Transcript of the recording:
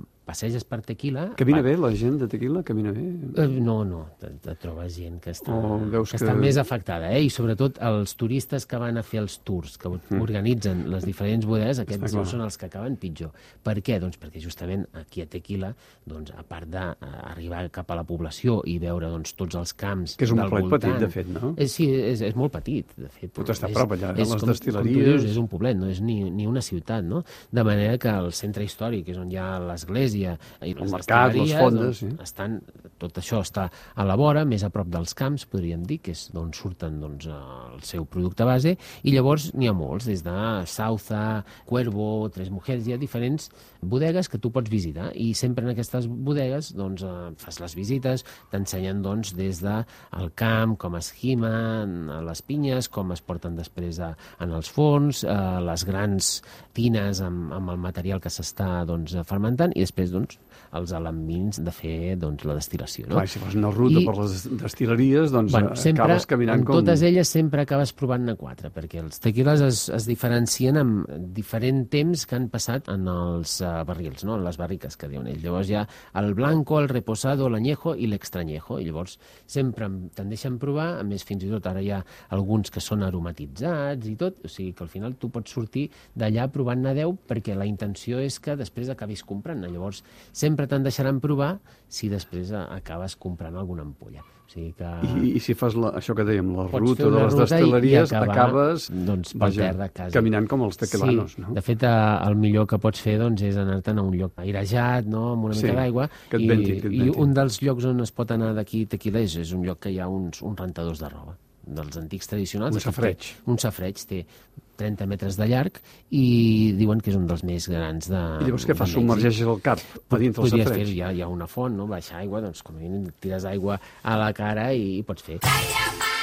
um, passeges per tequila... Camina va- bé la gent de tequila? Camina bé? Eh, No, no, te, te trobes gent que està, O veus que, que- està més afectada, eh? i sobretot els turistes que van a fer els tours, que organitzen les diferents bodegues, Està aquests clar. són els que acaben pitjor. Per què? Doncs perquè justament aquí a Tequila, doncs, a part d'arribar cap a la població i veure doncs, tots els camps Que és un poblet petit, de fet, no? És, sí, és, és molt petit, de fet. Pot estar a prop allà, és les com, destil·leries. Com dius, és un poblet, no és ni, ni una ciutat, no? De manera que el centre històric, és on hi ha l'església i les mercat, les destil·leries, fondes, doncs, sí. estan, tot això està a la vora, més a prop dels camps, podríem dir, que és d'on surten doncs, el seu producte base, i llavors n'hi ha molts, des de Sauza, Cuervo, Tres Mujeres, hi ha diferents bodegues que tu pots visitar, i sempre en aquestes bodegues doncs, eh, fas les visites, t'ensenyen doncs, des de el camp, com es gimen a les pinyes, com es porten després a, en els forns, eh, les grans tines amb, amb el material que s'està doncs, fermentant, i després doncs, els alambins de fer doncs, la destil·lació. No? Clar, si fas una ruta I- per les destil·leries, doncs Bueno, eh, sempre, acabes caminant com... totes elles sempre acabes provant-ne quatre, perquè els tequiles es, es diferencien amb diferent temps que han passat en els uh, barrils, no? en les barriques que diuen ells. Llavors hi ha el blanco, el reposado, l'añejo i l'extrañejo, i llavors sempre em- te'n deixen provar, a més fins i tot ara hi ha alguns que són aromatitzats i tot, o sigui que al final tu pots sortir d'allà provant-ne 10 perquè la intenció és que després acabis comprant-ne. Llavors sempre te'n deixaran provar si després acabes comprant alguna ampolla. O sigui que... I, I si fas la, això que dèiem, la Pots ruta de les destil·leries, acabar, acabes doncs, pel terra, quasi. caminant com els tequilanos, sí, no? De fet, el millor que pots fer doncs, és anar-te'n a un lloc airejat, no? amb una Sí, mica d'aigua, i, i un dels llocs on es pot anar d'aquí a Tequila és, és un lloc que hi ha uns, uns rentadors de roba dels antics tradicionals. Un safareig. té- Un safareig, té 30 metres de llarg i diuen que és un dels més grans de I llavors què de fas? Mèxic. Submergeixes el cap a dintre el Podries safareig? fer, hi ha, hi ha una font, no? baixar aigua, doncs com a mínim tires aigua a la cara i, i pots fer. Va